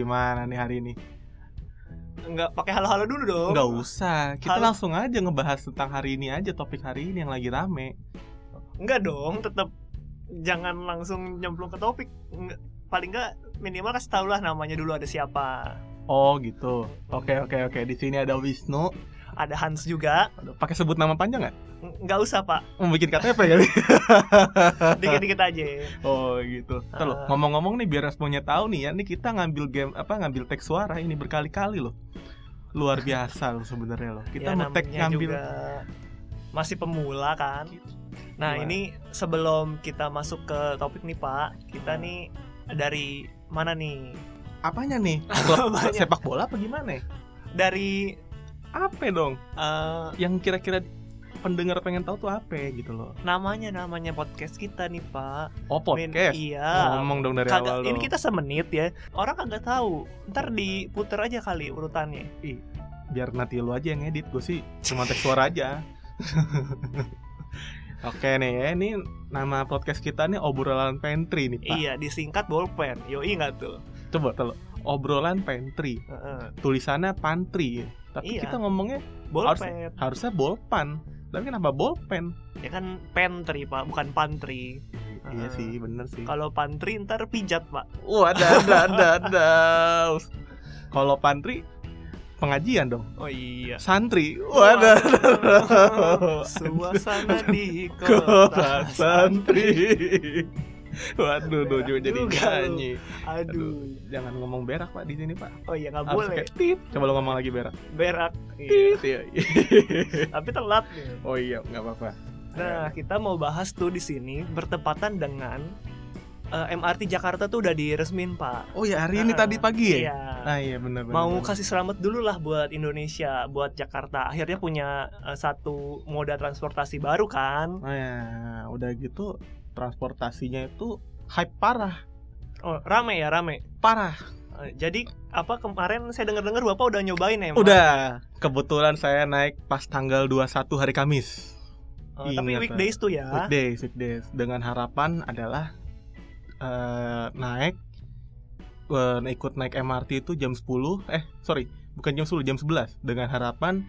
gimana nih hari ini? Enggak pakai halo-halo dulu dong. Nggak usah, kita Halo. langsung aja ngebahas tentang hari ini aja topik hari ini yang lagi rame. Enggak dong, tetap jangan langsung nyemplung ke topik. Nggak- paling enggak minimal kasih tau lah namanya dulu ada siapa. Oh gitu. Oke oke oke. Di sini ada Wisnu. Ada Hans juga. Pakai sebut nama panjang nggak? Enggak usah, Pak. Mau bikin KTP kali? Dikit-dikit aja. oh gitu. Ntar loh, Ah. ngomong-ngomong nih biar semuanya tahu nih ya, nih kita ngambil game apa ngambil teks suara ini berkali-kali loh. Luar biasa loh sebenarnya loh. Kita ya, ngetek ngambil juga masih pemula kan. Nah, Gimana? ini sebelum kita masuk ke topik nih, Pak. Kita nih dari mana nih? apanya nih? Sepak bola apa gimana? Dari Apa dong? eh, Yang kira-kira pendengar pengen tahu tuh apa gitu loh. namanya namanya podcast kita nih, Pak. Oh podcast. iya. Ngomong dong dari Kagak, awal ini dong. kita semenit ya. Orang kagak tahu. Ntar diputer aja kali urutannya. biar nanti lu aja yang edit gue sih cuma teks suara aja Oke nih ya, ini nama podcast kita nih obrolan pantry nih pak. Iya, disingkat bolpen. Yo ingat tuh. Coba kalau obrolan pantry, Heeh. tulisannya pantry, tapi Iya. kita ngomongnya Bolpen. harusnya bolpan. Tapi kenapa bolpen? Ya kan pantry, Pak, bukan pantry. Iya Ah. sih, bener sih. Kalau pantry ntar pijat, Pak. Wah, ada ada ada ada. Kalau pantry pengajian dong. Oh iya. Santri. Wah, ada. Suasana di Kota kota santri. Waduh, dojo jadi nyanyi. Aduh. Jangan ngomong berak pak di sini pak. Oh iya nggak boleh. kayak tit. Coba lo ngomong lagi berak. Berak. Iya. Tit. Iya. Tapi telat nih. oh iya, nggak apa-apa. Nah, kita mau bahas tuh di sini bertepatan dengan eh, MRT Jakarta tuh udah diresmin, Pak. Oh ya hari ini Ah, tadi pagi ya? Iya. Ah iya benar. Mau kasih selamat dulu lah buat Indonesia, buat Jakarta. Akhirnya punya eh, satu moda transportasi baru kan. Nah, ya, udah gitu transportasinya itu hype parah, Oh, rame ya, rame. parah. Eh, Jadi apa kemarin saya dengar-dengar Bapak udah nyobain ya? Mas? Udah, kebetulan saya naik pas tanggal 21 hari Kamis. Oh, tapi Ingat, weekdays tuh ya. Weekdays, weekdays. Dengan harapan adalah eh, naik eh, ikut naik MRT itu jam 10 eh sorry bukan jam 10 jam 11 dengan harapan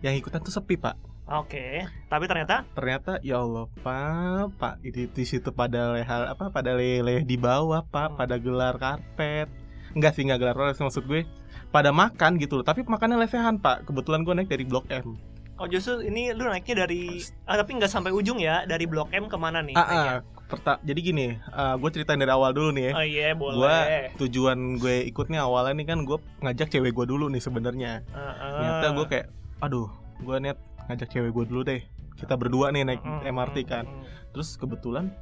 yang ikutan tuh sepi pak Oke. Tapi ternyata ternyata ya Allah pak pak di, di situ pada lehal apa pada leleh di bawah pak Hmm. pada gelar karpet enggak sih enggak gelar karpet maksud gue pada makan gitu loh tapi makannya lesehan pak kebetulan gue naik dari blok M Oh justru ini lu naiknya dari ah, tapi nggak sampai ujung ya dari Blok M ke mana nih? ah, ah, perta- jadi gini gue ceritain dari awal dulu nih ya Oh iya Gua boleh. tujuan gue ikutnya awalnya nih kan gue ngajak cewek gue dulu nih sebenarnya. Heeh. Ternyata gue kayak, aduh, gue niat ngajak cewek gue dulu deh. Kita berdua nih naik Mm, MRT kan. mm. Terus kebetulan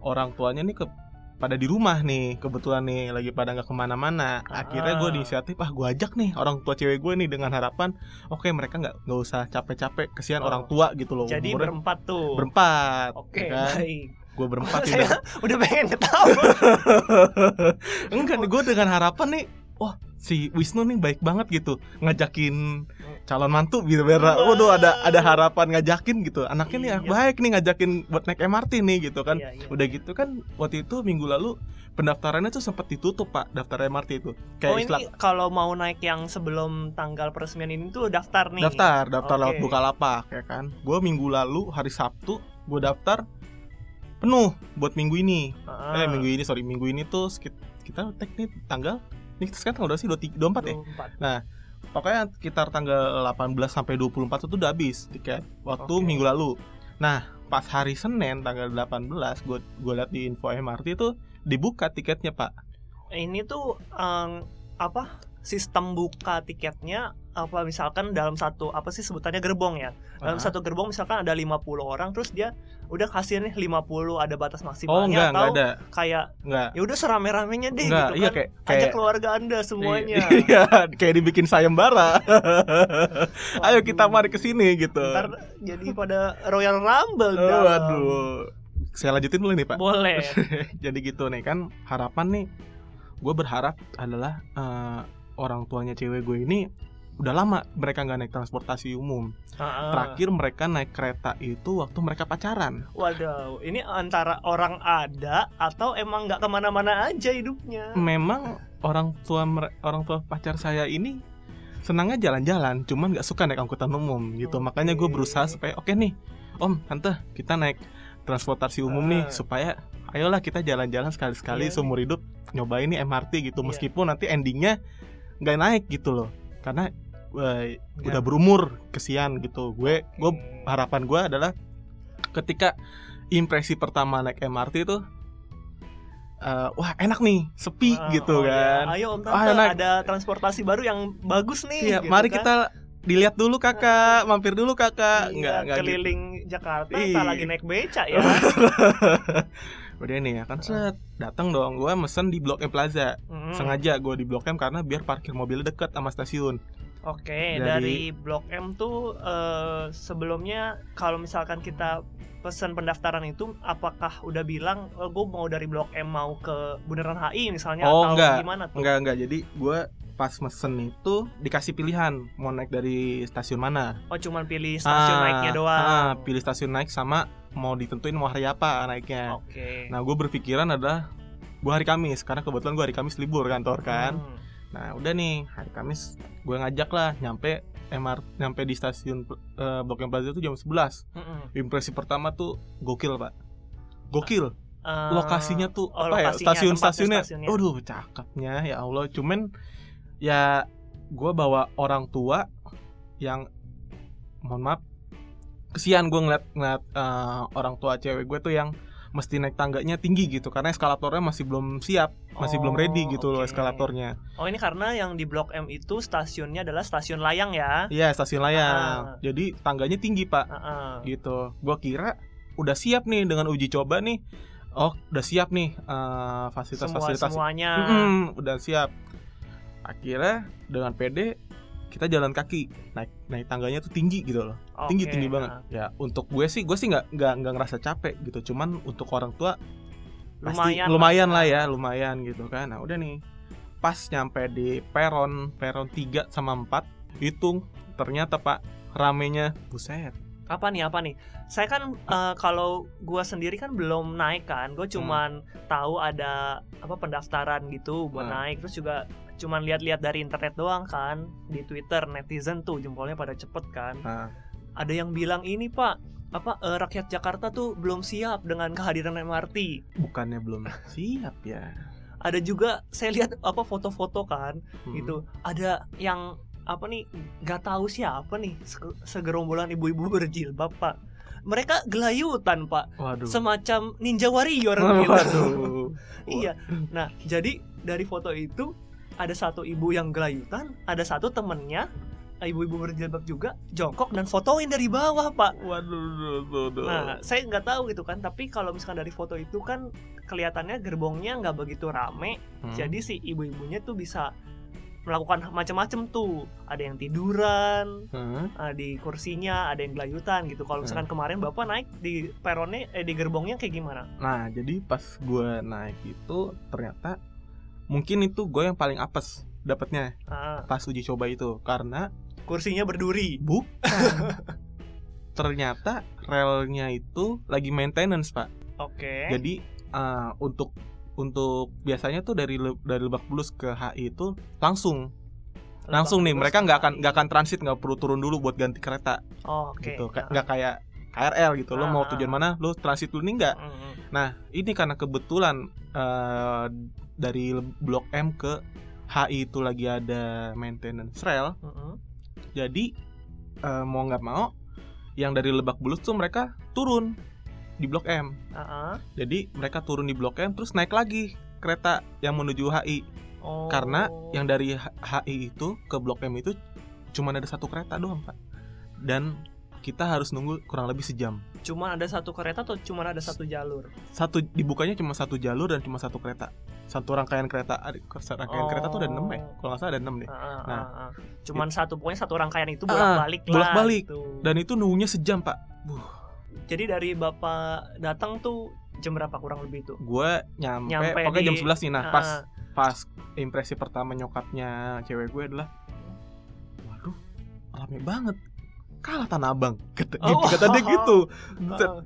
orang tuanya nih ke pada di rumah nih kebetulan nih lagi pada nggak ke mana-mana akhirnya gue Ah. inisiatif ah gue ajak nih orang tua cewek gue nih dengan harapan oke mereka nggak nggak usah capek-capek kesian Oh. orang tua gitu loh Jadi Umurnya berempat tuh. berempat Oke, ya kan? baik. gue berempat Saya udah pengen ketawa. Enggak nih gue dengan harapan nih Wah si Wisnu nih baik banget gitu Ngajakin calon mantu gitu biar Waduh ada ada harapan ngajakin gitu Anaknya nih Iya. baik nih ngajakin buat naik MRT nih gitu kan Iya, iya. Udah gitu kan waktu itu minggu lalu pendaftarannya tuh sempat ditutup pak daftar MRT itu kayak Oh istilah ini kalau mau naik yang sebelum tanggal peresmian ini tuh daftar nih. daftar daftar lewat Oke. Bukalapak ya kan gue minggu lalu hari Sabtu gue daftar penuh buat minggu ini Heeh. eh minggu ini sorry minggu ini tuh kita tek nih tanggal ini sekarang tanggal berapa sih 23 24 ya 24. pokoknya sekitar tanggal 18 sampai 24 itu udah habis tiket waktu Oke. minggu lalu. Nah, pas hari Senin tanggal 18 gue gue liat di info MRT itu dibuka tiketnya, Pak. Ini tuh em, apa? Sistem buka tiketnya apa misalkan dalam satu apa sih sebutannya gerbong ya. Dalam Ah. satu gerbong misalkan ada 50 orang terus dia udah kasih nih 50 ada batas Oh, maksimalnya enggak, atau enggak ada. kayak Enggak. ya udah serame-ramenya deh Enggak, gitu iya kan. kayak Ajak kayak keluarga Anda semuanya. Iya, kayak dibikin sayembara. Ayo kita mari ke sini gitu. Ntar jadi pada Royal Rumble Oh, waduh. Saya lanjutin dulu nih, Pak. Boleh. jadi gitu nih kan harapan nih gue berharap adalah eh, orang tuanya cewek gue ini udah lama mereka nggak naik transportasi umum. Ah. Terakhir mereka naik kereta itu waktu mereka pacaran. Waduh, ini antara orang ada atau emang nggak ke mana-mana aja hidupnya. Memang orang tua orang tua pacar saya ini senangnya jalan-jalan, cuman nggak suka naik angkutan umum gitu. Oke. Makanya gue berusaha supaya oke nih, om tante kita naik transportasi umum nih Ah. supaya ayolah kita jalan-jalan sekali-sekali Iya. seumur hidup nyobain nih MRT gitu Iya. meskipun nanti endingnya nggak naik gitu loh karena eh, Ya. udah berumur kesian gitu gue gue harapan gue adalah ketika impresi pertama naik MRT itu eh, wah enak nih sepi Ah, gitu oh iya. kan Ayo Om Ah, Tante, enak. ada transportasi baru yang bagus nih. iya gitu mari kan. kita dilihat dulu kakak mampir dulu kakak Iya, nggak nggak gitu. keliling Jakarta, Iya. tak lagi naik beca ya. udah nih ya kan set datang dong gue mesen di Blok M Plaza Hmm. sengaja gue di Blok M karena biar parkir mobil deket sama stasiun Oke, Dari- dari Blok M tuh eh, sebelumnya kalau misalkan kita pesan pendaftaran itu apakah udah bilang oh, gue mau dari Blok M mau ke Bundaran HI misalnya Oh, atau enggak. gimana tuh? enggak enggak jadi gue pas mesen itu dikasih pilihan mau naik dari stasiun mana Oh, cuman pilih stasiun Ah, naiknya doang. ah, pilih stasiun naik sama mau ditentuin mau hari apa naiknya Oke. nah gue berpikiran adalah gue hari Kamis karena kebetulan gue hari Kamis libur kantor kan Hmm. nah udah nih hari Kamis gue ngajak lah nyampe MR nyampe di stasiun eh, Blok M Plaza itu jam 11 Mm-mm. impresi pertama tuh gokil pak gokil Eh, lokasinya tuh oh, apa ya lokasinya, stasiun tempatnya, stasiunnya stasiunnya. aduh cakepnya ya Allah cuman ya gue bawa orang tua yang mohon maaf kesian gue ngeliat ngeliat eh, orang tua cewek gue tuh yang mesti naik tangganya tinggi gitu karena eskalatornya masih belum siap masih belum ready Oh, gitu loh oke. eskalatornya Oh ini karena yang di Blok M itu stasiunnya adalah stasiun layang ya. iya stasiun layang Ah. jadi tangganya tinggi pak Heeh. gitu gue kira udah siap nih dengan uji coba nih oh udah siap nih eh, Semua fasilitas-fasilitas semuanya. Mm-mm, udah siap akhirnya dengan PD kita jalan kaki. Naik naik tangganya tuh tinggi gitu loh. Tinggi Oke, tinggi banget. Nah. ya untuk gue sih gue sih nggak nggak nggak ngerasa capek gitu. Cuman untuk orang tua pasti Lumayan lumayan, lah. lah ya lumayan gitu kan. Nah udah nih. Pas nyampe di peron peron 3 sama 4 hitung ternyata pak ramenya buset. Apa nih apa nih? Saya kan eh, kalau gua sendiri kan belum naik kan. Gue cuman tahu ada apa pendaftaran gitu buat Hmm. naik. Terus juga cuman lihat-lihat dari internet doang kan di Twitter netizen tuh jempolnya pada cepet kan. Nah ada yang bilang ini pak apa eh, rakyat Jakarta tuh belum siap dengan kehadiran MRT bukannya belum siap ya? Ada juga saya lihat apa foto-foto kan Hmm. gitu. Ada yang apa nih nggak tahu siapa nih se- segerombolan ibu-ibu berjilbab pak. Mereka gelayutan pak. Waduh. Semacam ninja warrior gitu. Waduh iya. Nah jadi dari foto itu ada satu ibu yang gelayutan ada satu temennya ibu-ibu berjilbab juga jongkok dan fotoin dari bawah pak waduh duh, duh, duh. nah saya nggak tahu gitu kan tapi kalau misalkan dari foto itu kan kelihatannya gerbongnya nggak begitu rame Hmm. jadi si ibu-ibunya tuh bisa melakukan macam-macam tuh ada yang tiduran Hmm. eh, di kursinya ada yang gelayutan gitu kalau misalkan kemarin bapak naik di peronnya eh, di gerbongnya kayak gimana Nah, jadi pas gue naik itu ternyata mungkin itu gue yang paling apes dapatnya Ah, pas uji coba itu karena kursinya berduri. Bukan ternyata relnya itu lagi maintenance pak. oke. Jadi eh, untuk untuk biasanya tuh dari Le- dari Lebak Bulus ke HI itu langsung. Langsung nih mereka nggak akan nggak akan transit nggak perlu turun dulu buat ganti kereta. Oh, oke. Gitu. Ah, nggak kayak KRL gitu. Lo mau Ah, tujuan mana lo transit dulu nih nggak? Mm, mm. Nah, ini karena kebetulan eh, dari Blok M ke HI itu lagi ada maintenance rail, Mm, mm. jadi eh, mau nggak mau, yang dari Lebak Bulus tuh mereka turun di Blok M. Ah, ah. Jadi mereka turun di Blok M terus naik lagi kereta yang menuju HI. Oh. Karena yang dari HI itu ke Blok M itu cuma ada satu kereta doang, Pak. Dan kita harus nunggu kurang lebih sejam. cuman ada satu kereta atau cuman ada satu jalur satu dibukanya cuma satu jalur dan cuma satu kereta satu rangkaian kereta rangkaian kereta tuh ada enam ya kalau nggak salah ada enam deh ah, Nah. ah, ah. cuman satu pokoknya satu rangkaian itu bolak-balik lah bolak-balik. gitu. dan itu nunggunya sejam pak jadi dari bapak datang tuh jam berapa kurang lebih tuh gue nyampe, Nyampe pokoknya di- jam 11 nih nah Ah, pas pas impresi pertama nyokapnya cewek gue adalah waduh rame banget kalah Tanah Abang kata, Oh. gitu, kata dia gitu Heeh.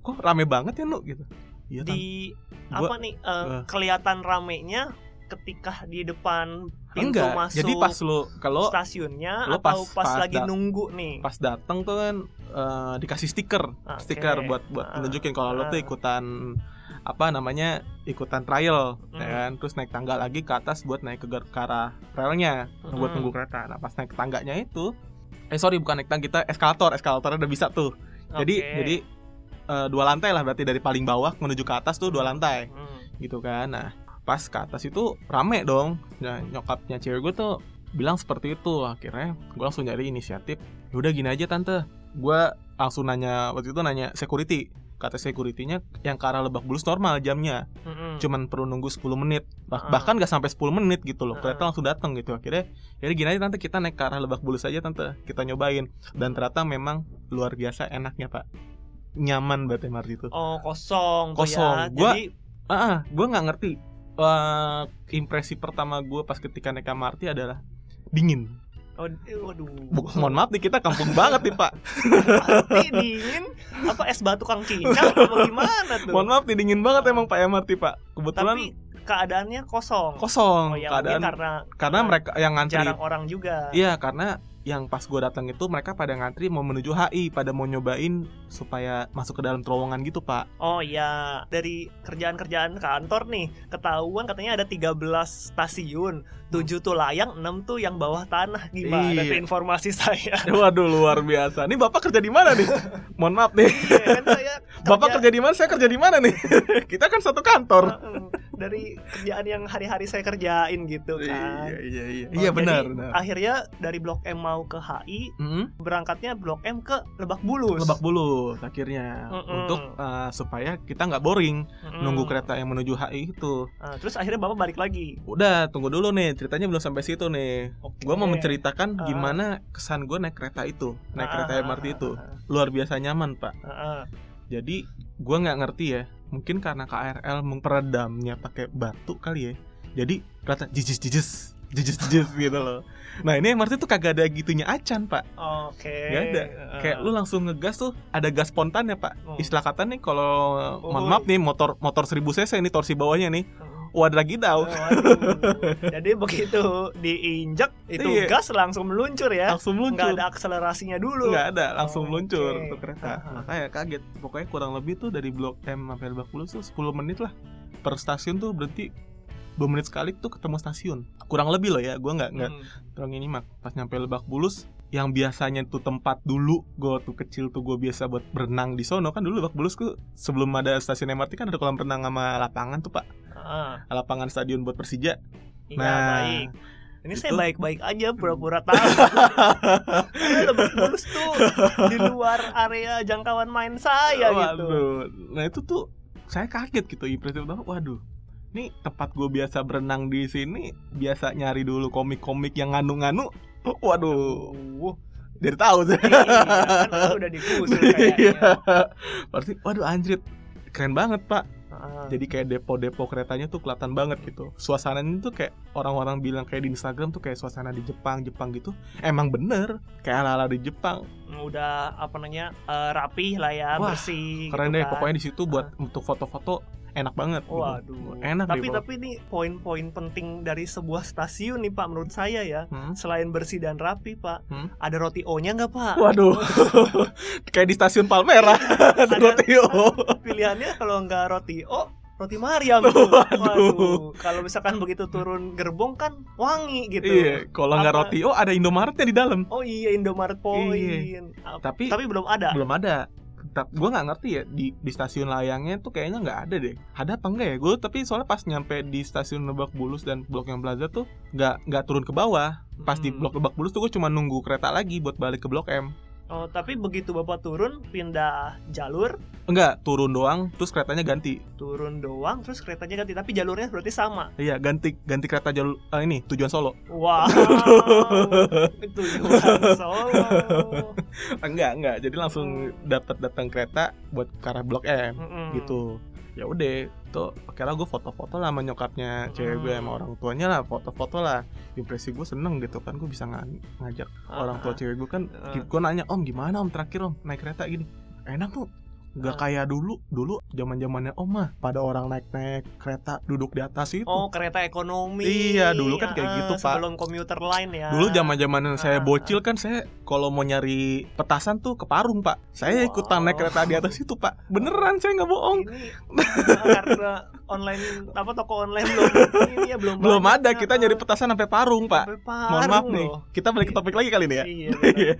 kok rame banget ya nu gitu kan di Gua- apa nih eh, eh. kelihatan ramenya ketika di depan pintu enggak masuk jadi pas lu kalau stasiunnya lo atau pas- pas, pas lagi nunggu nih pas datang tuh kan eh, dikasih stiker Oke. stiker buat buat Ah. nunjukin kalau lo tuh Ah. ikutan apa namanya ikutan trial ya Hmm. kan terus naik tangga lagi ke atas buat naik ke, ke arah relnya buat Hmm. nunggu kereta nah pas naik tangganya itu eh sorry bukan naik tangga kita eskalator eskalatornya udah bisa tuh. Jadi Oke. jadi eh, dua lantai lah berarti dari paling bawah menuju ke atas tuh dua lantai. Hmm. gitu kan. Nah pas ke atas itu rame dong. Nah, nyokapnya cewek gue tuh bilang seperti itu. Akhirnya gue langsung nyari inisiatif. "Ya udah gini aja tante. Gue langsung nanya waktu itu nanya security kata securitynya yang ke arah Lebak Bulus normal jamnya. Mm-mm. cuman perlu nunggu 10 menit. Bah- Ah. bahkan gak sampai 10 menit gitu loh. Kereta langsung datang gitu. Akhirnya jadi gini aja tante kita naik ke arah Lebak Bulus aja tante. Kita nyobain. Dan ternyata memang luar biasa enaknya pak. Nyaman banget MRT itu. Oh kosong Kosong. ya. Gua- jadi ah ah, gue nggak ngerti Eh, impresi pertama gue pas ketika naik MRT adalah dingin oh, eh, waduh. Mohon maaf nih kita kampung banget nih pak. Dingin. Apa es batu kang cincang apa gimana tuh? Mohon maaf nih dingin banget emang pak MRT pak. Kebetulan tapi keadaannya kosong. Kosong. Oh ya keadaan karena karena mereka yang ngantri. jarang orang juga. Iya karena yang pas gue datang itu mereka pada ngantri mau menuju HI pada mau nyobain supaya masuk ke dalam terowongan gitu pak. Oh iya, dari kerjaan-kerjaan kantor nih, ketahuan katanya ada 13 stasiun, 7 tuh layang, 6 tuh yang bawah tanah. Gimana Iya. tuh informasi saya? Waduh luar biasa. Ini bapak kerja di mana nih? Mohon maaf nih. Iya, kan saya Bapak kerja di mana? Saya kerja di mana nih? Kita kan satu kantor dari kerjaan yang hari-hari saya kerjain gitu kan. Iya iya iya Oh, Iya jadi benar benar. Akhirnya dari Blok M mau ke HI, Mm-mm. berangkatnya Blok M ke Lebak Bulus. Lebak Bulus akhirnya Mm-mm. untuk uh, supaya kita nggak boring Mm-mm. nunggu kereta yang menuju HI itu. Nah, terus akhirnya Bapak balik lagi. Udah tunggu dulu nih ceritanya belum sampai situ nih. Oke. Gua mau menceritakan Ah. gimana kesan gue naik kereta itu, naik Ah, kereta ah, MRT itu luar biasa nyaman pak. ah. Jadi gua nggak ngerti ya, mungkin karena KRL memperedamnya pakai batu kali ya. Jadi kereta jijis jijis jijis jijis gitu loh. Nah ini MRT tuh kagak ada gitunya acan pak. Oke. Gak ada. Kayak lu langsung ngegas tuh ada gas spontan ya pak. Oh. Istilah kata nih kalau mohon Oh. maaf nih motor motor 1000 cc ini torsi bawahnya nih. Oh. Wadah lagi Oh, waduh. Jadi begitu diinjak itu Iya. gas langsung meluncur ya. Langsung meluncur. ada akselerasinya dulu. Nggak ada, langsung Oh, meluncur oke. tuh kereta. Aha. Makanya kaget. Pokoknya kurang lebih tuh dari Blok M sampai Lebak Bulus tuh 10 menit lah. Per stasiun tuh berarti 2 menit sekali tuh ketemu stasiun. Kurang lebih loh ya. Gua nggak nggak Hmm. terang ini mak. Pas nyampe Lebak Bulus yang biasanya tuh tempat dulu gue tuh kecil tuh gue biasa buat berenang di sono kan dulu Lebak Bulus tuh sebelum ada stasiun MRT kan ada kolam renang sama lapangan tuh pak Ah, lapangan stadion buat Persija iya Nah, baik. Ini saya itu- baik-baik aja pura-pura tahu. Karena Lebak Bulus tuh di luar area jangkauan main saya gitu. Waduh. Nah itu tuh saya kaget gitu impresif banget. Waduh. Ini tempat gue biasa berenang di sini biasa nyari dulu komik-komik yang nganu-nganu. Waduh. Uh, Jadi tahu sih. iya, kan udah dikusul Iya. kayaknya. Berarti waduh anjrit. Keren banget, Pak. Jadi kayak depo-depo keretanya tuh kelihatan banget gitu. Suasananya tuh kayak orang-orang bilang kayak di Instagram tuh kayak suasana di Jepang, Jepang gitu. Emang bener, kayak ala-ala di Jepang. udah apa namanya eh, rapih lah ya Wah, bersih Keren gitu deh, kan. pokoknya di situ buat untuk foto-foto enak banget. gitu. Waduh. Enak tapi deh. Tapi ini poin-poin penting dari sebuah stasiun nih Pak menurut saya ya. Hmm? Selain bersih dan rapi Pak, Hmm? ada roti O-nya nggak Pak? Waduh, kayak di stasiun Palmerah ada roti O. Pilihannya kalau nggak roti O, roti Mariam tuh. Waduh. Waduh. Kalau misalkan begitu turun gerbong kan wangi gitu. Iya, kalau nggak roti O ada Indomaretnya di dalam. Oh iya Indomaret Point. Iya. Ap- Tapi- tapi belum ada. Belum ada. Tapi gue nggak ngerti ya di di stasiun layangnya tuh kayaknya nggak ada deh. Ada apa enggak ya? Gue tapi soalnya pas nyampe di stasiun Lebak Bulus dan Blok yang Plaza tuh nggak nggak turun ke bawah. Pas di Hmm. Blok Lebak Bulus tuh gue cuma nunggu kereta lagi buat balik ke Blok M. Oh, tapi begitu Bapak turun pindah jalur, Enggak, turun doang, terus keretanya ganti. turun doang terus keretanya ganti tapi jalurnya berarti sama. Iya, ganti ganti kereta jalur eh, ini tujuan Solo. Wow. itu Johan Solo. enggak, enggak. Jadi langsung dapat datang kereta buat ke arah Blok M. Mm-mm. gitu ya udah tuh akhirnya gue foto-foto lah sama nyokapnya cewek gue sama Hmm. orang tuanya lah foto-foto lah impresi gue seneng gitu kan gue bisa nga- ngajak orang tua Ah, cewek gue kan Ah. gue nanya om gimana om terakhir om naik kereta gini enak tuh nggak Ah. kayak dulu dulu zaman zamannya om mah pada orang naik naik kereta duduk di atas itu Oh kereta ekonomi. Iya, dulu kan kayak Ah, gitu, Pak. Sebelum komuter lain ya. dulu zaman zaman saya Ah. bocil kan saya kalau mau nyari petasan tuh ke Parung pak saya Wow. ikutan naik kereta di atas itu pak beneran saya nggak bohong Ini karena online apa toko online belum ini ya belum belum banyak. ada kita nyari petasan sampai Parung pak sampai mohon maaf Parung nih loh. kita balik ke topik lagi kali ini ya Iya. Iya.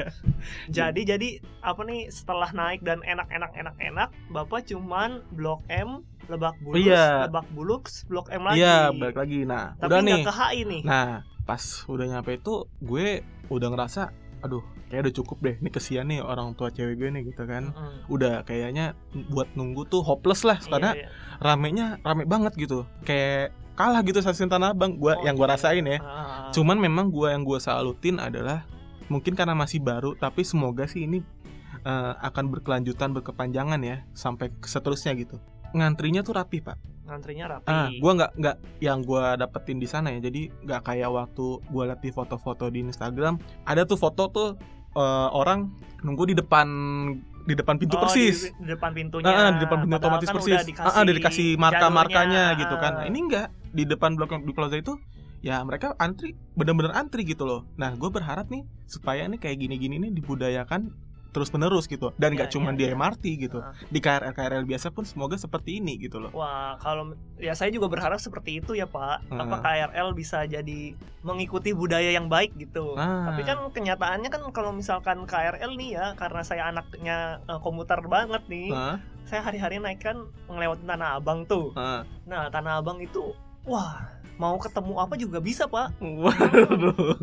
jadi jadi apa nih setelah naik dan enak-enak enak-enak bapak cuman blok M Lebak Bulus Iya. Lebak Bulus blok M lagi iya balik lagi nah tapi udah nih ke HI nih nah pas udah nyampe itu gue udah ngerasa aduh kayak udah cukup deh. Ini kesian nih orang tua cewek gue nih gitu kan. Mm-mm. udah kayaknya buat nunggu tuh hopeless lah. Iya, karena iya. ramenya rame banget gitu. Kayak kalah gitu stasiun Tanah Abang. Gua Oh, yang gua iya. rasain ya. Ah, cuman memang gua yang gua salutin adalah mungkin karena masih baru tapi semoga sih ini eh, akan berkelanjutan berkepanjangan ya sampai seterusnya gitu. Ngantrinya tuh rapi pak ngantrinya rapi ah gua nggak nggak yang gua dapetin di sana ya jadi nggak kayak waktu gua liat di foto-foto di Instagram ada tuh foto tuh eh, orang nunggu di depan di depan pintu Oh, persis di, di depan pintunya Ah, di depan pintu Padahal otomatis kan persis. udah Ah, ah, dikasih marka-markanya gitu kan. Nah, ini enggak di depan blok di plaza itu ya mereka antri bener-bener antri gitu loh. Nah, gue berharap nih supaya ini kayak gini-gini nih dibudayakan terus menerus gitu dan nggak Iya, cuma iya, di iya. MRT gitu di KRL KRL biasa pun semoga seperti ini gitu loh Wah, kalau ya saya juga berharap seperti itu ya Pak. Hmm. Apa KRL bisa jadi mengikuti budaya yang baik gitu. Ah. Tapi kan kenyataannya kan kalau misalkan KRL nih ya, karena saya anaknya eh, komuter banget nih, Hah? saya hari-hari naik kan ngelewatin Tanah Abang tuh. Hah? Nah, Tanah Abang itu, wah, mau ketemu apa juga bisa Pak. waduh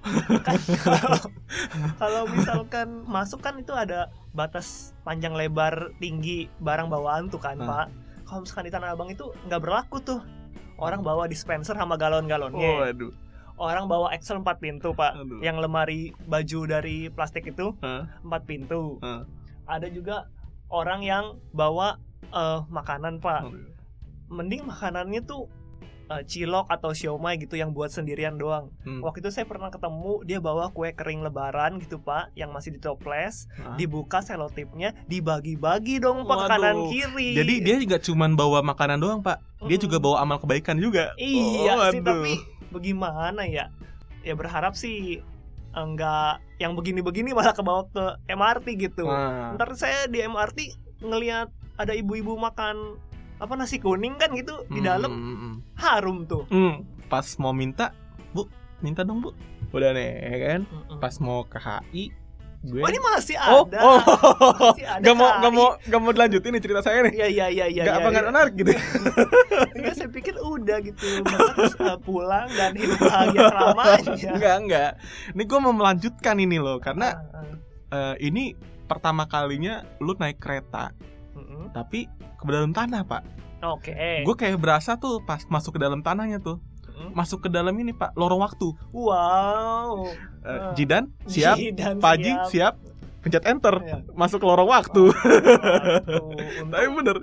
kalau, misalkan masuk kan itu ada batas panjang lebar tinggi barang bawaan tuh kan Ah. Pak. Kalau misalkan di Tanah Abang itu nggak berlaku tuh. Orang bawa dispenser sama galon-galonnya. waduh Orang bawa Excel 4 pintu, Pak. Aduh. Yang lemari baju dari plastik itu? 4 pintu. Hah? Ada juga orang yang bawa eh, makanan, Pak. Aduh. Mending makanannya tuh eh, cilok atau siomay gitu yang buat sendirian doang. Hmm. Waktu itu saya pernah ketemu dia bawa kue kering lebaran gitu, Pak, yang masih ditoples, Hah? dibuka selotipnya, dibagi-bagi dong, Pak, ke kanan kiri. jadi dia juga cuman bawa makanan doang pak dia Mm-mm. juga bawa amal kebaikan juga Iya Oh, sih aduh. tapi bagaimana ya? Ya berharap sih enggak yang begini-begini malah kebawa ke MRT gitu. Nah. Ntar saya di MRT ngelihat ada ibu-ibu makan apa nasi kuning kan gitu di Hmm, dalam hmm, hmm. harum tuh. Hmm, pas mau minta, Bu, minta dong, Bu. Udah nih, ya kan? Pas mau ke HI, gue Oh ini masih Oh, ada. oh. Masih ada Gak mau gak mau gak mau dilanjutin nih cerita saya nih. Iya iya iya iya. Gak iya, apa nggak iya. menarik gitu. Enggak, saya pikir udah gitu. Terus uh, pulang dan hidup bahagia selamanya. Enggak, enggak. Ini gue mau melanjutkan ini loh karena Ah, ah. eh, ini pertama kalinya lu naik kereta Mm-mm. tapi ke dalam tanah, Pak. Oke. Gue kayak berasa tuh pas masuk ke dalam tanahnya tuh. Mm-mm. Masuk ke dalam ini, Pak, lorong waktu. Wow. Ah. Jidan, siap. Jidan Pak Haji, siap. Pencet enter. Iya. Masuk ke lorong waktu. Tapi bener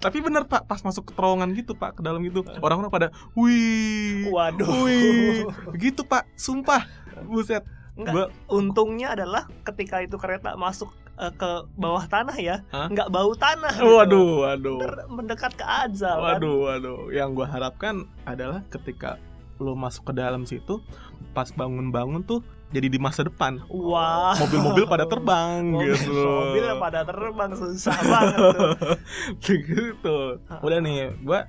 Tapi bener pak Pas masuk ke terowongan gitu pak Ke dalam gitu Orang-orang pada Wih Waduh. Wih Gitu pak Sumpah Buset Enggak, Gua untungnya adalah ketika itu kereta masuk eh, ke bawah tanah ya, Hah? nggak bau tanah. gitu. Waduh Waduh Ntar mendekat ke azab. kan. Waduh Waduh Yang gua harapkan Adalah ketika Lo masuk ke dalam situ Pas bangun-bangun tuh Jadi di masa depan Wah. Mobil-mobil pada terbang Mobil, gitu mobil pada terbang susah banget tuh. gitu udah nih gue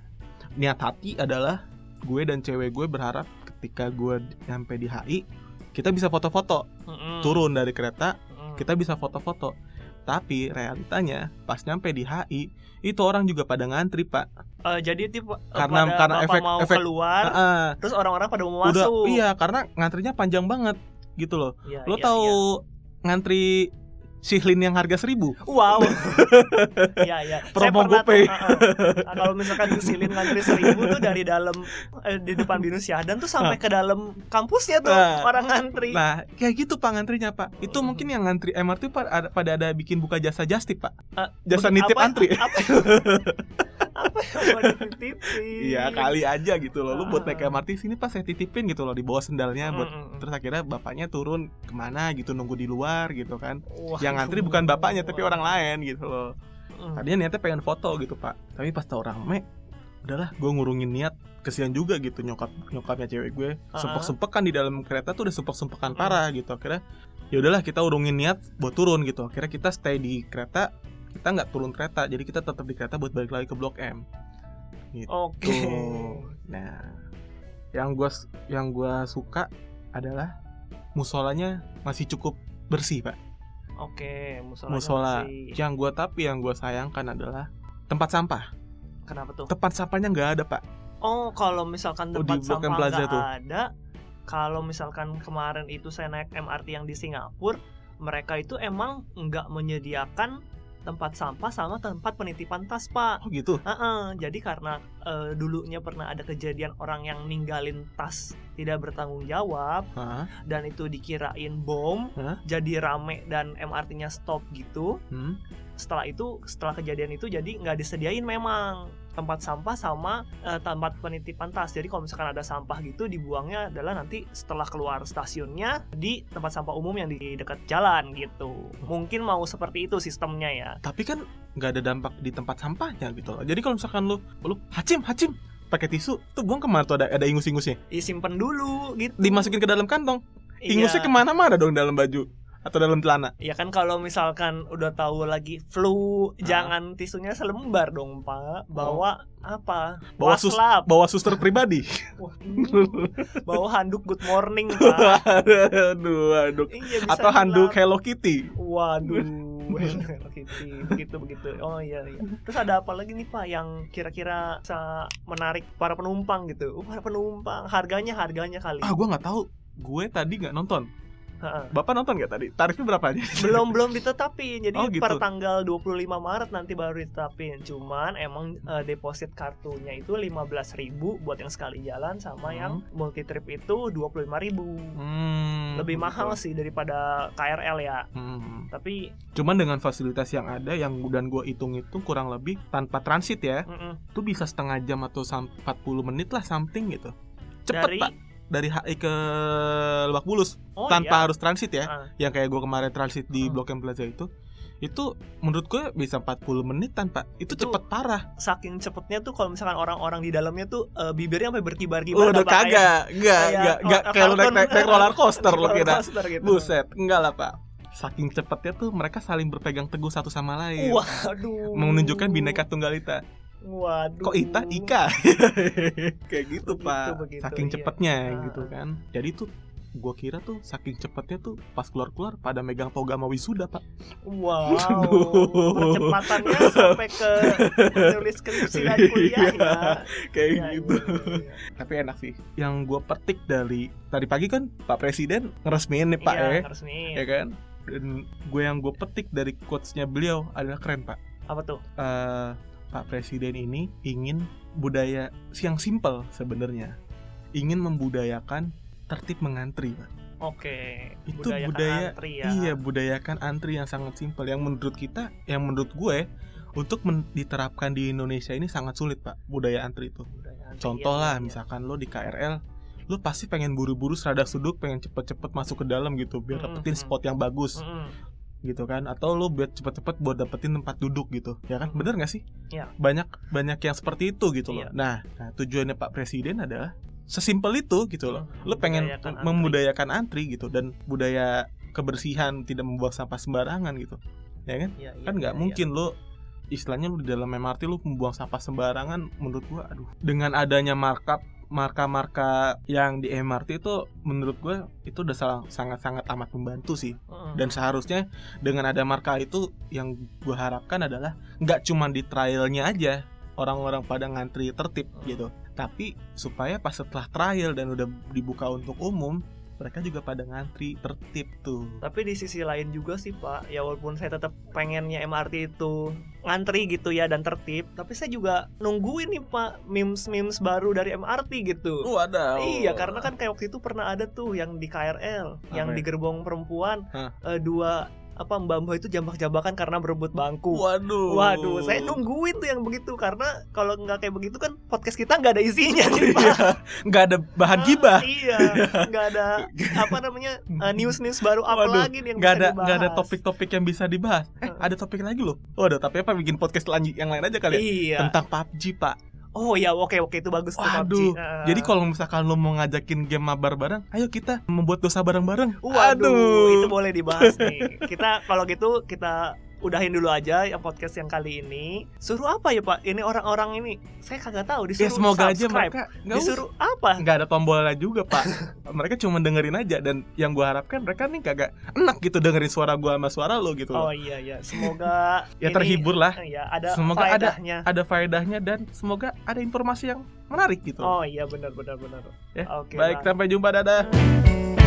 niat hati adalah gue dan cewek gue berharap ketika gue nyampe di HI kita bisa foto-foto Mm-mm. turun dari kereta. Kita bisa foto-foto tapi realitanya pas nyampe di HI itu orang juga pada ngantri pak Eh, jadi tipe eh, Karena- pada karena efek- mau efek- keluar, ah. terus orang-orang pada mau udah masuk. iya karena ngantrinya panjang banget gitu loh Iya, lo iya, tahu iya. ngantri Shihlin yang harga seribu Wow. Iya iya. Promo GoPay. tuh, uh-uh. Nah, kalau misalkan Silin ngantri seribu tuh dari dalam eh, di depan Binus Syahdan tuh sampai ke dalam kampusnya tuh Nah. orang ngantri. Nah, kayak gitu pak ngantrinya pak. Itu mungkin yang ngantri MRT pak ada, pada ada bikin buka jasa justip pak. Eh, Jasa nitip apa- antri. Apa, apa yang mau dititipin? Iya kali aja gitu loh. Lu buat naik. MRT sini pas saya titipin gitu loh di bawah sendalnya buat Mm-mm. terus akhirnya bapaknya turun ke mana gitu nunggu di luar gitu kan. Wah, Yang ngantri bukan bapaknya tapi orang lain gitu loh. Mm. Tadinya niatnya pengen foto gitu pak. Tapi pas tau rame, udahlah gue ngurungin niat. Kesian juga gitu nyokap nyokapnya cewek gue Ah. sempek sempekan di dalam kereta tuh udah sempek sempekan Mm. parah gitu akhirnya ya udahlah kita urungin niat buat turun gitu akhirnya kita stay di kereta kita nggak turun kereta jadi kita tetap di kereta buat balik lagi ke blok M Oke. Tuh. Nah, yang gua yang gua suka adalah musolanya masih cukup bersih, Pak. Oke, musola. Musola. Yang gua tapi yang gua sayangkan adalah tempat sampah. Kenapa tuh? Tempat sampahnya nggak ada, Pak. Oh, kalau misalkan Oh, tempat di Blok M sampah nggak tuh. ada, kalau misalkan kemarin itu saya naik MRT yang di Singapura, mereka itu emang nggak menyediakan tempat sampah sama tempat penitipan tas, Pak. Oh gitu. Heeh, jadi karena eh, dulunya pernah ada kejadian orang yang ninggalin tas tidak bertanggung jawab Hah? dan itu dikirain bom, Hah? jadi rame dan MRT-nya stop gitu. Hmm? Setelah itu, setelah kejadian itu jadi nggak disediain memang tempat sampah sama eh, tempat penitipan tas. Jadi kalau misalkan ada sampah gitu dibuangnya adalah nanti setelah keluar stasiunnya di tempat sampah umum yang di dekat jalan gitu. Mungkin mau seperti itu sistemnya ya. Tapi kan nggak ada dampak di tempat sampahnya gitu loh. Jadi kalau misalkan lu lu hacim hacim pakai tisu tuh buang ke mana tuh ada ada ingus-ingusnya Disimpan dulu gitu. dimasukin ke dalam kantong Iya. ingusnya ke mana-mana dong dalam baju atau dalam celana Ya kan kalau misalkan udah tahu lagi flu, Ah. jangan tisunya selembar dong, Pak. Bawa apa? Bawa sus- bawa suster pribadi Waduh. Bawa handuk good morning, Pak. aduh aduh Iya, atau handuk. Hello Kitty Waduh. Hello Kitty. begitu begitu. Oh iya iya. Terus ada apa lagi nih, Pak yang kira-kira bisa menarik para penumpang gitu? Oh, para penumpang, harganya harganya kali. ah gue nggak tahu gue tadi nggak nonton. Bapak nonton nggak tadi? Tarifnya berapa aja belum belum ditetapin. Jadi Oh, gitu. per tanggal 25 Maret nanti baru ditetapin. Cuman emang eh, deposit kartunya itu 15.000 buat yang sekali jalan sama Hmm. yang multi trip itu 25.000 hmm, lebih gitu. mahal sih daripada KRL ya. Hmm. tapi cuman dengan fasilitas yang ada yang dan gue hitung itu kurang lebih tanpa transit ya mm-mm, tuh bisa setengah jam atau sam- 40 menit lah something gitu. Cepet dari pak dari HI ke Lebak Bulus oh tanpa iya. harus transit ya. Ah, yang kayak gue kemarin transit di Hmm. Blok M Plaza itu itu menurut gue bisa 40 menit tanpa itu, Itu- cepet parah. saking cepetnya tuh kalau misalkan orang-orang di dalamnya tuh eh, bibirnya sampai berkibar-kibar udah kagak enggak kayak enggak enggak orang- kayak lu naik, naik, naik roller coaster lo kira. Gitu. buset enggak lah pak. Saking cepetnya tuh mereka saling berpegang teguh satu sama lain. Waduh. Menunjukkan bineka tunggal ita waduh. Kok ita? Ika? Kayak gitu Begitu, pak. begitu, saking iya. cepetnya Ah, gitu kan. Jadi tuh gua kira tuh saking cepetnya tuh pas keluar keluar pada megang toga sama wisuda pak. Wow, percepatannya sampai ke nulis skripsi dan kuliah ya. kayak Iya, gitu. iya, iya, iya. tapi enak sih. Yang gua petik dari tadi pagi kan pak presiden ngeresmiin nih pak Iya, ya. ya kan? Dan gue yang gue petik dari quotesnya beliau adalah keren pak. Apa tuh? Eh, Pak Presiden ini ingin budaya yang simple sebenarnya ingin membudayakan tertib mengantri pak Oke, Itu budayakan budaya- antri ya. iya budayakan antri yang sangat simpel yang menurut kita yang menurut gue untuk men- diterapkan di Indonesia ini sangat sulit pak budaya antri itu Budaya antri, contoh iya, lah iya. misalkan lo di KRL lo pasti pengen buru-buru seradak suduk pengen cepet-cepet masuk ke dalam gitu biar Mm-mm, dapetin mm-mm. spot yang bagus Mm-mm. Gitu kan. Atau lu buat cepet-cepet buat dapetin tempat duduk gitu ya kan? Bener gak sih? Iya. banyak banyak yang seperti itu gitu loh. Iya. nah, nah tujuannya Pak Presiden adalah sesimpel itu gitu loh. Mhm, lu pengen membudayakan antri. membudayakan antri gitu dan budaya kebersihan tidak membuang sampah sembarangan gitu ya kan? Iya, iya, kan nggak iya, mungkin lu istilahnya lu di dalam MRT lu membuang sampah sembarangan menurut gua aduh. Dengan adanya markup marka-marka yang di MRT itu menurut gue itu udah salah- sangat-sangat amat membantu sih. Dan seharusnya dengan ada marka itu yang gue harapkan adalah nggak cuma di trialnya aja orang-orang pada ngantri tertib gitu. Tapi supaya pas setelah trial dan udah dibuka untuk umum mereka juga pada ngantri tertib tuh Tapi di sisi lain juga sih Pak, ya walaupun saya tetap pengennya MRT itu ngantri gitu ya dan tertib, tapi saya juga nungguin nih Pak memes-memes baru dari MRT gitu. ada Iya, karena kan kayak waktu itu pernah ada tuh yang di KRL, yang Apa di ya? gerbong perempuan Hah? eh, dua apa mbak-mbak itu jambak-jambakan karena berebut bangku. waduh Waduh, saya nungguin tuh yang begitu karena kalau nggak kayak begitu kan podcast kita nggak ada isinya nih. Iya, nggak ada bahan Ah, gibah Iya, nggak ada apa namanya eh, news-news baru apa Waduh, lagi nih yang nggak bisa ada nggak ada dibahas. topik-topik yang bisa dibahas eh Heeh. ada topik lagi loh waduh tapi apa bikin podcast lanjut yang lain aja kali ya Iya. tentang PUBG pak Oh ya, oke oke itu bagus tuh Waduh, PUBG. Jadi kalau misalkan lo mau ngajakin game mabar bareng ayo kita membuat dosa bareng-bareng Waduh, itu boleh dibahas nih. Kita kalau gitu kita udahin dulu aja yang podcast yang kali ini. Suruh apa ya Pak? Ini orang-orang ini saya kagak tahu disuruh ya semoga aja subscribe. mereka nggak usah disuruh apa? nggak ada tombolnya juga pak mereka cuma dengerin aja dan yang gua harapkan mereka nih kagak enak gitu dengerin suara gua sama suara lo gitu Oh iya ya, semoga ya ini- terhibur lah Ya, ada Semoga ada- faedahnya. ada faedahnya dan semoga ada informasi yang menarik gitu Oh iya benar benar benar. Ya, Oke. baik lah. sampai jumpa dadah